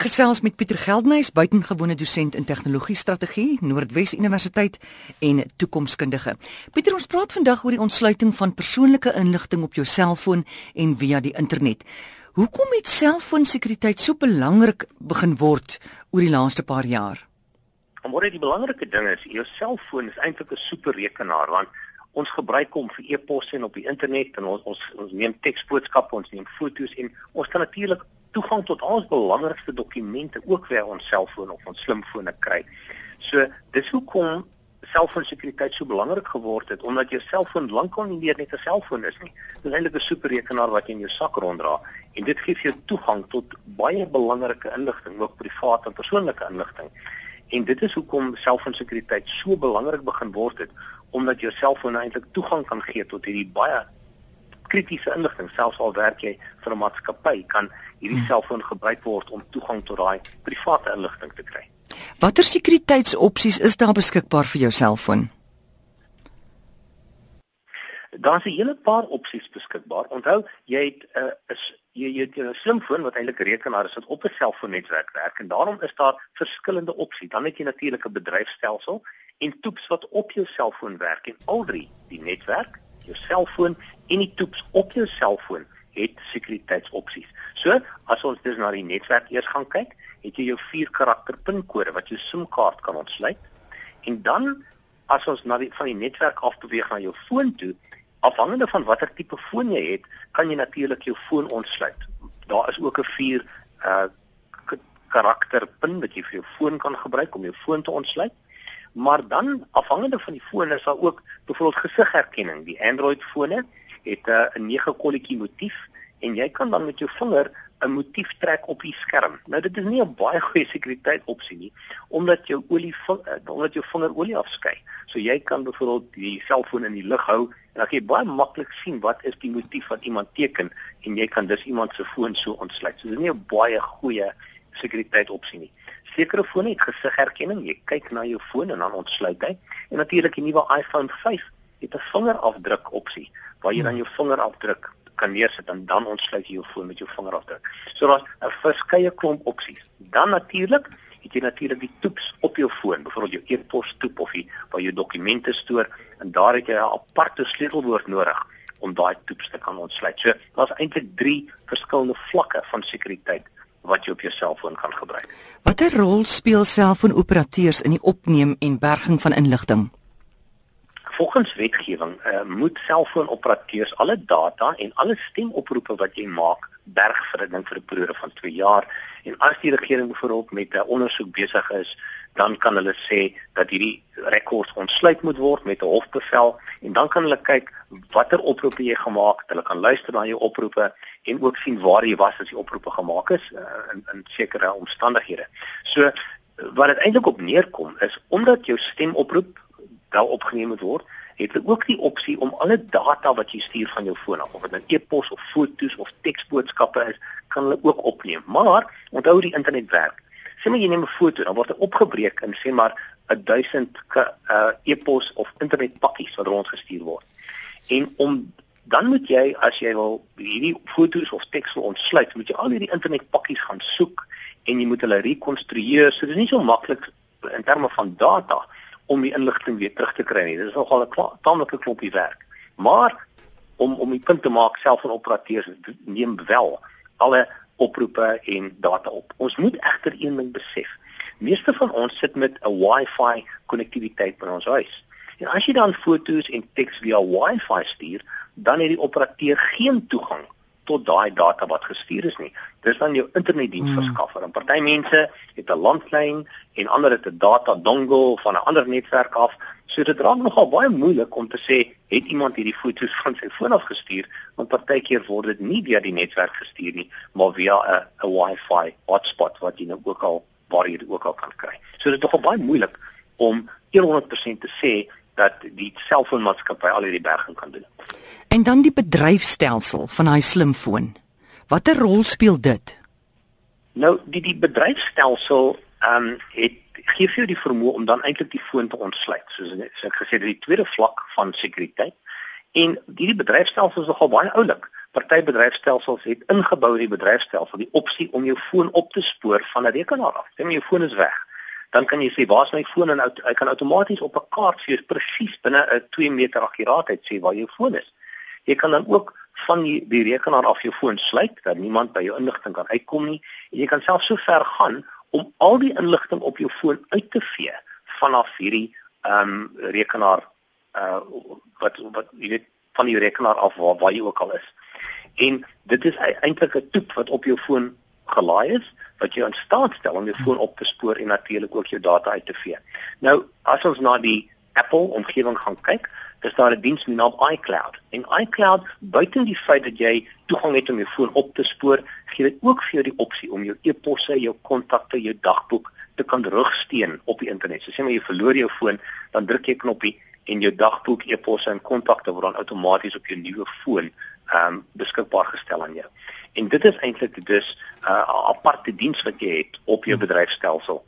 Gesels met Pieter Geldnys, buitengewone dosent in tegnologie strategie, Noordwes Universiteit en toekomskundige. Pieter, ons praat vandag oor die ontsluiting van persoonlike inligting op jou selfoon en via die internet. Hoekom het selfoonsekuriteit so belangrik begin word oor die laaste paar jaar? Omdat dit die belangrike ding is, jou selfoon is eintlik 'n superrekenaar want ons gebruik hom vir e-pos en op die internet en ons ons, ons neem teksboodskappe, ons neem foto's en ons kan natuurlik toegang tot al ons belangrikste dokumente ook via ons selfoon of ons slimfone kry. So dis hoekom selfoonsekuriteit so belangrik geword het omdat jou selfoon lankal nie meer net 'n selfoon is nie. Dit is eintlik 'n superrekenaar wat jy in jou sak ronddra en dit gee vir jou toegang tot baie belangrike inligting, ook private en persoonlike inligting. En dit is hoekom selfoonsekuriteit so belangrik begin word het omdat jou selfoon eintlik toegang kan gee tot hierdie baie kritiese inligting selfs al werk jy vir 'n maatskappy kan hierdie hmm. selfoon gebruik word om toegang tot daai private inligting te kry. Watter sekuriteitsopsies is daar beskikbaar vir jou selfoon? Daar's 'n hele paar opsies beskikbaar. Onthou, jy het 'n uh, is jy jy het 'n slimfoon wat eintlik 'n rekenaar is wat op 'n selfoonnetwerk werk en daarom is daar verskillende opsies. Dan het jy natuurlik 'n bedryfstelsel en toeps wat op jou selfoon werk en al drie, die netwerk, jou selfoon en die toeps op jou selfoon het sekuriteitsopsies. So, as ons dus na die netwerk eers gaan kyk, het jy jou vier karakter pinkode wat jou SIM-kaart kan ontsluit. En dan as ons na die van die netwerk af beweeg na jou foon toe, afhangende van watter tipe foon jy het, kan jy natuurlik jou foon ontsluit. Daar is ook 'n vier uh karakter pin wat jy vir jou foon kan gebruik om jou foon te ontsluit. Maar dan afhangende van die foon is daar ook byvoorbeeld gesigherkenning. Die Android fone het 'n uh, nege kolletjie motief en jy kan dan met jou vinger 'n motief trek op die skerm. Nou dit is nie 'n baie goeie sekuriteit opsie nie omdat jou olie eh, omdat jou vinger olie afskei. So jy kan byvoorbeeld die selfoon in die lug hou en dan kan jy baie maklik sien wat is die motief wat iemand teken en jy kan dus iemand se foon so ontsluit. So dit is nie 'n baie goeie sekuriteit opsie nie. Sekere fone het gesigherkenning. Jy kyk na jou foon en dan ontsluit hy. En natuurlik die nuwe iPhone 5 het 'n vingerafdruk opsie waar jy dan jou vingerafdruk kan neersit en dan ontsluit jy jou foon met jou vingerafdruk. So daar's 'n verskeie klomp opsies. Dan natuurlik het jy natuurlik die toeps op jou foon, byvoorbeeld jou e-pos toep of jy waar jy dokumente stoor en daar het jy 'n aparte sleutelwoord nodig om daai toeps te kan ontsluit. So daar's eintlik 3 verskillende vlakke van sekuriteit wat jy op jou selfoon kan gebruik. Watter rol speel selfoonoperateurs in die opneem en berging van inligting? Volgens wetgewing uh, moet selfoonoperateurs alle data en alle stemoproepe wat jy maak berg vir 'n periode van 2 jaar. En as die regering byvoorbeeld met 'n ondersoek besig is, dan kan hulle sê dat hierdie rekords ontsluit moet word met 'n hofbevel en dan kan hulle kyk watter oproepe jy gemaak het. Hulle kan luister na jou oproepe en ook sien waar jy was as die oproepe gemaak is uh, in in sekere omstandighede. So wat dit eintlik op neerkom is omdat jou stemoproep wel opgeneem moet word, het hulle ook die opsie om alle data wat jy stuur van jou foon af, of dit nou e-pos of foto's of teksboodskappe is, kan hulle ook opneem. Maar onthou die internet werk. Maar jy neem 'n foto, dan word dit opgebreek in sê maar 'n 1000 uh, e-pos of internetpakkies wat rondgestuur word. En om dan moet jy as jy wil hierdie foto's of teks wil ontsluit, moet jy al hierdie internetpakkies gaan soek en jy moet hulle rekonstrueer. So dit is nie so maklik in terme van data om die inligting weer terug te kry nie. Dit is nogal 'n tamelike klompie werk. Maar om om die punt te maak self van operateurs neem wel alle oproepe en data op. Ons moet egter een ding besef. Meeste van ons sit met 'n Wi-Fi konnektiwiteit by ons huis. En as jy dan foto's en teks via Wi-Fi stuur, dan het die operateur geen toegang tot daai data wat gestuur is nie. Dis dan jou internetdiensverskaffer. Hmm. En party mense het 'n landlyn en ander het 'n data dongle van 'n ander netwerk af. So dit raak nogal baie moeilik om te sê het iemand hierdie foto's van sy foon af gestuur, want partykeer word dit nie via die netwerk gestuur nie, maar via 'n 'n Wi-Fi hotspot wat jy nou ook al waar jy dit ook al kan kry. So dit is nogal baie moeilik om 100% te sê dat die selfoonmaatskappy al hierdie berging kan doen. En dan die bedryfstelsel van daai slimfoon. Watter rol speel dit? Nou, die die bedryfstelsel ehm um, het gee vir jou die vermoë om dan eintlik die foon te ontsluit. Soos ek, so ek gesê het, die tweede vlak van sekuriteit. En hierdie bedryfstelsel is nogal baie oulik. Party bedryfstelsels het ingebou in die bedryfstelsel die opsie om jou foon op te spoor van 'n rekenaar af. Sê maar jou foon is weg. Dan kan jy sê waar's my foon en hy kan outomaties op 'n kaart vir jou presies binne 'n 2 meter akkuraatheid sê waar jou foon is. Jy kan dan ook van die, die rekenaar af jou foon sluit dat niemand by jou inligting kan uitkom nie. En jy kan selfs so ver gaan om al die inligting op jou foon uit te vee vanaf hierdie ehm um, rekenaar uh wat wat jy weet van die rekenaar af waar waar jy ook al is. En dit is eintlik 'n toep wat op jou foon gelaai is wat jou in staat stel om jou foon op te spoor en natuurlik ook jou data uit te vee. Nou, as ons na die Apple omgewing gaan kyk, is daar 'n diens met naam iCloud. En iCloud, buiten die feit dat jy toegang het om jou foon op te spoor, gee dit ook vir jou die opsie om jou e-posse, jou kontakte, jou dagboek te kan terugsteen op die internet. So sê maar jy verloor jou foon, dan druk jy 'n knoppie en jou dagboek, e-posse en kontakte word dan outomaties op jou nuwe foon ehm um, beskikbaar gestel aan jou. En dit is eintlik dus 'n uh, aparte diens wat jy het op jou bedryfstelsel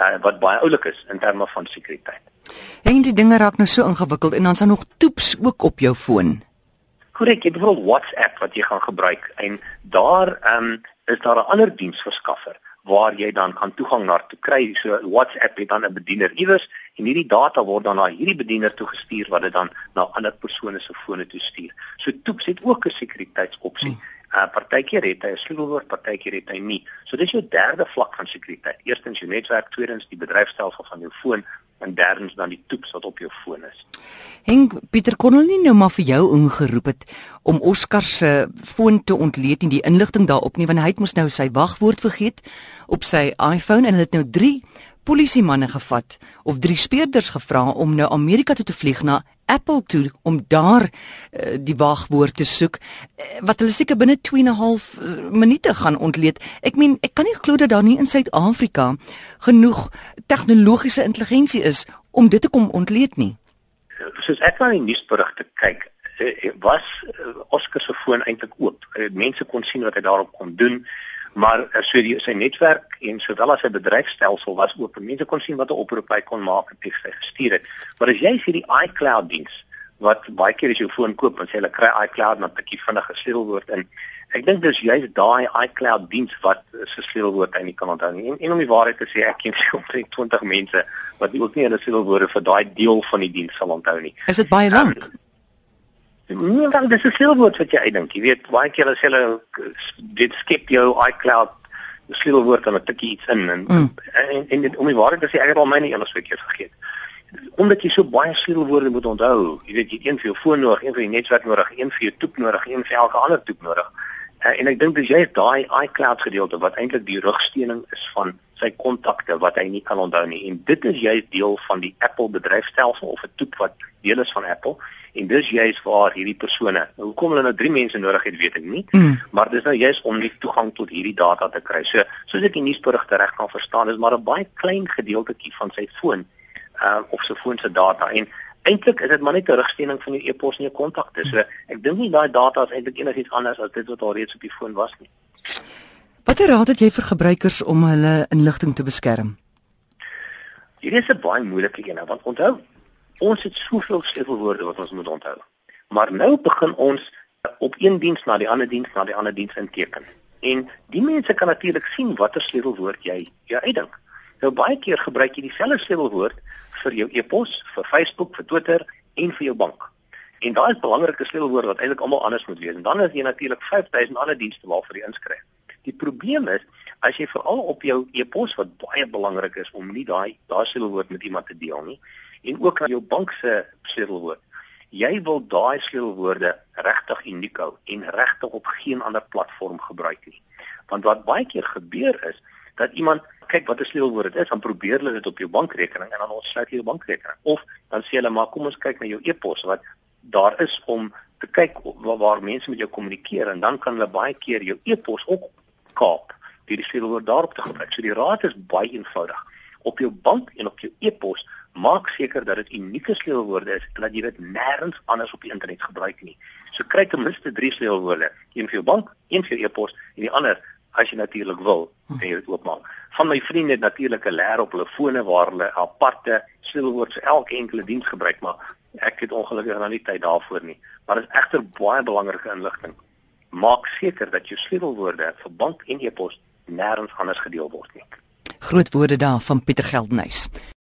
uh, wat baie oulik is in terme van sekuriteit. En die dinge raak nou so ingewikkeld en dan is daar nog toeps ook op jou foon. Korrek, jy het bijvoorbeeld WhatsApp wat jy gaan gebruik en daar ehm um, is daar 'n ander diensverskaffer waar jy dan kan toegang na toe kry. So WhatsApp het dan 'n bediener iewers en hierdie data word dan na hierdie bediener toe gestuur wat dit dan na ander persone se fone toe stuur. So toeps het ook 'n sekuriteitsopsie. Hmm. Uh partykeer het hy 'n sleutelwoord, partykeer het hy nie. So dis jou derde vlak van sekuriteit. Eerstens jou netwerk, tweedens die bedryfstelsel van jou foon en derdens dan die toeps wat op jou foon is. Henk Pieter hulle nie nou maar vir jou ingeroep het om Oscar se foon te ontleed en die inligting daarop nie want hy het mos nou sy wagwoord vergeet op sy iPhone en hulle het nou 3 polisiemanne gevat of drie speurders gevra om nou Amerika toe te vlieg na Apple toe om daar uh, die wagwoord te soek uh, wat hulle seker binne 2 en 'n half eh, minute gaan ontleed. Ek meen, ek kan nie glo dat daar nie in Suid-Afrika genoeg tegnologiese intelligensie is om dit te kom ontleed nie. Soos ek aan die nuusberigte kyk, was Oscar se foon eintlik oop. Mense kon sien wat hy daarop kon doen maar eh, so die sy netwerk en sowel as sy bedryfstelsel was oop. Mense kon sien wat 'n oproep hy kon maak en teks hy gestuur het. Maar as jy sien die iCloud diens wat baie keer as jy 'n foon koop en sê hulle kry iCloud met 'n bietjie vinnige sleutelwoord in. Ek dink dis juist daai iCloud diens wat se sleutelwoord hy nie kan onthou nie. En, en om die waarheid te sê, ek ken so omtrent 20 mense wat nie ook nie hulle sleutelwoorde vir daai deel van die diens sal onthou nie. Is dit baie lank? Um, Nee, dan dis 'n sleutelwoord wat jy uitdink. Jy weet, baie keer as hulle dit skep jou iCloud sleutelwoord en 'n tikkie iets in en, mm. en en en om die waarheid te sê, ek het al myne eers weer keer vergeet. Omdat jy so baie sleutelwoorde moet onthou. Jy weet jy het een vir jou foon nodig, een vir die netwerk nodig, een vir jou toep nodig, een vir elke ander toep nodig. Uh, en ek dink dis jy daai iCloud gedeelte wat eintlik die rugsteuning is van sy kontakte wat hy nie kan onthou nie. En dit is jy deel van die Apple bedryfstelsel of 'n toep wat deel is van Apple en dis juist waar hierdie persone nou hoekom hulle nou drie mense nodig het weet ek nie. Mm. maar dis nou juist om die toegang tot hierdie data te kry. So soos ek die nuusberigte reg kan verstaan is maar 'n baie klein gedeeltetjie van sy foon uh, of sy foon se data. En eintlik is dit maar net 'n rigsteuning van jou e-pos en jou kontakte. So ek dink nie daai data is eintlik enigiets anders as dit wat al reeds op die foon was nie. Watter raad het jy vir gebruikers om hulle inligting te beskerm? Hierdie is 'n baie moeilike een want onthou Ons het soveel sleutelwoorde wat ons moet onthou. Maar nou begin ons op een diens na die ander diens na die ander diens inteken. En die mense kan natuurlik sien watter sleutelwoord jy jy uitdink. Nou baie keer gebruik jy dieselfde sleutelwoord vir jou e-pos, vir Facebook, vir Twitter en vir jou bank. En daai is belangrike sleutelwoorde wat eintlik almal anders moet wees. En dan is jy natuurlik 5000 ander dienste waarvoor jy inskryf. Die probleem is as jy veral op jou e-pos wat baie belangrik is om nie daai daai sleutelwoord met iemand te deel nie en ook aan jou bank se sleutelwoord. Jy wil daai sleutelwoorde regtig uniek hou en regtig op geen ander platform gebruik nie. Want wat baie keer gebeur is dat iemand kyk wat 'n sleutelwoord is, dan probeer hulle dit op jou bankrekening en dan ontsluit jy jou bankrekening. Of dan sê hulle maar kom ons kyk na jou e-pos wat daar is om te kyk waar, mense met jou kommunikeer en dan kan hulle baie keer jou e-pos ook kaap deur die sleutelwoord daarop te gebruik. So die raad is baie eenvoudig. Op jou bank en op jou e-pos maak seker dat dit unieke sleutelwoorde is en dat jy dit nêrens anders op die internet gebruik nie. So kry ten minste 3 sleutelwoorde, een vir jou bank, een vir jou e-pos en die ander as jy natuurlik wil, kan jy dit oopmaak. Van my vriende het natuurlik 'n leer op hulle fone waar hulle aparte sleutelwoorde vir elke enkele diens gebruik, maar ek het ongelukkig nog nie tyd daarvoor nie. Maar dit is egter baie belangrike inligting maak seker dat jou sleutelwoorde vir bank en e-pos nêrens anders gedeel word nie. Groot woorde daar van Pieter Geldenhuys.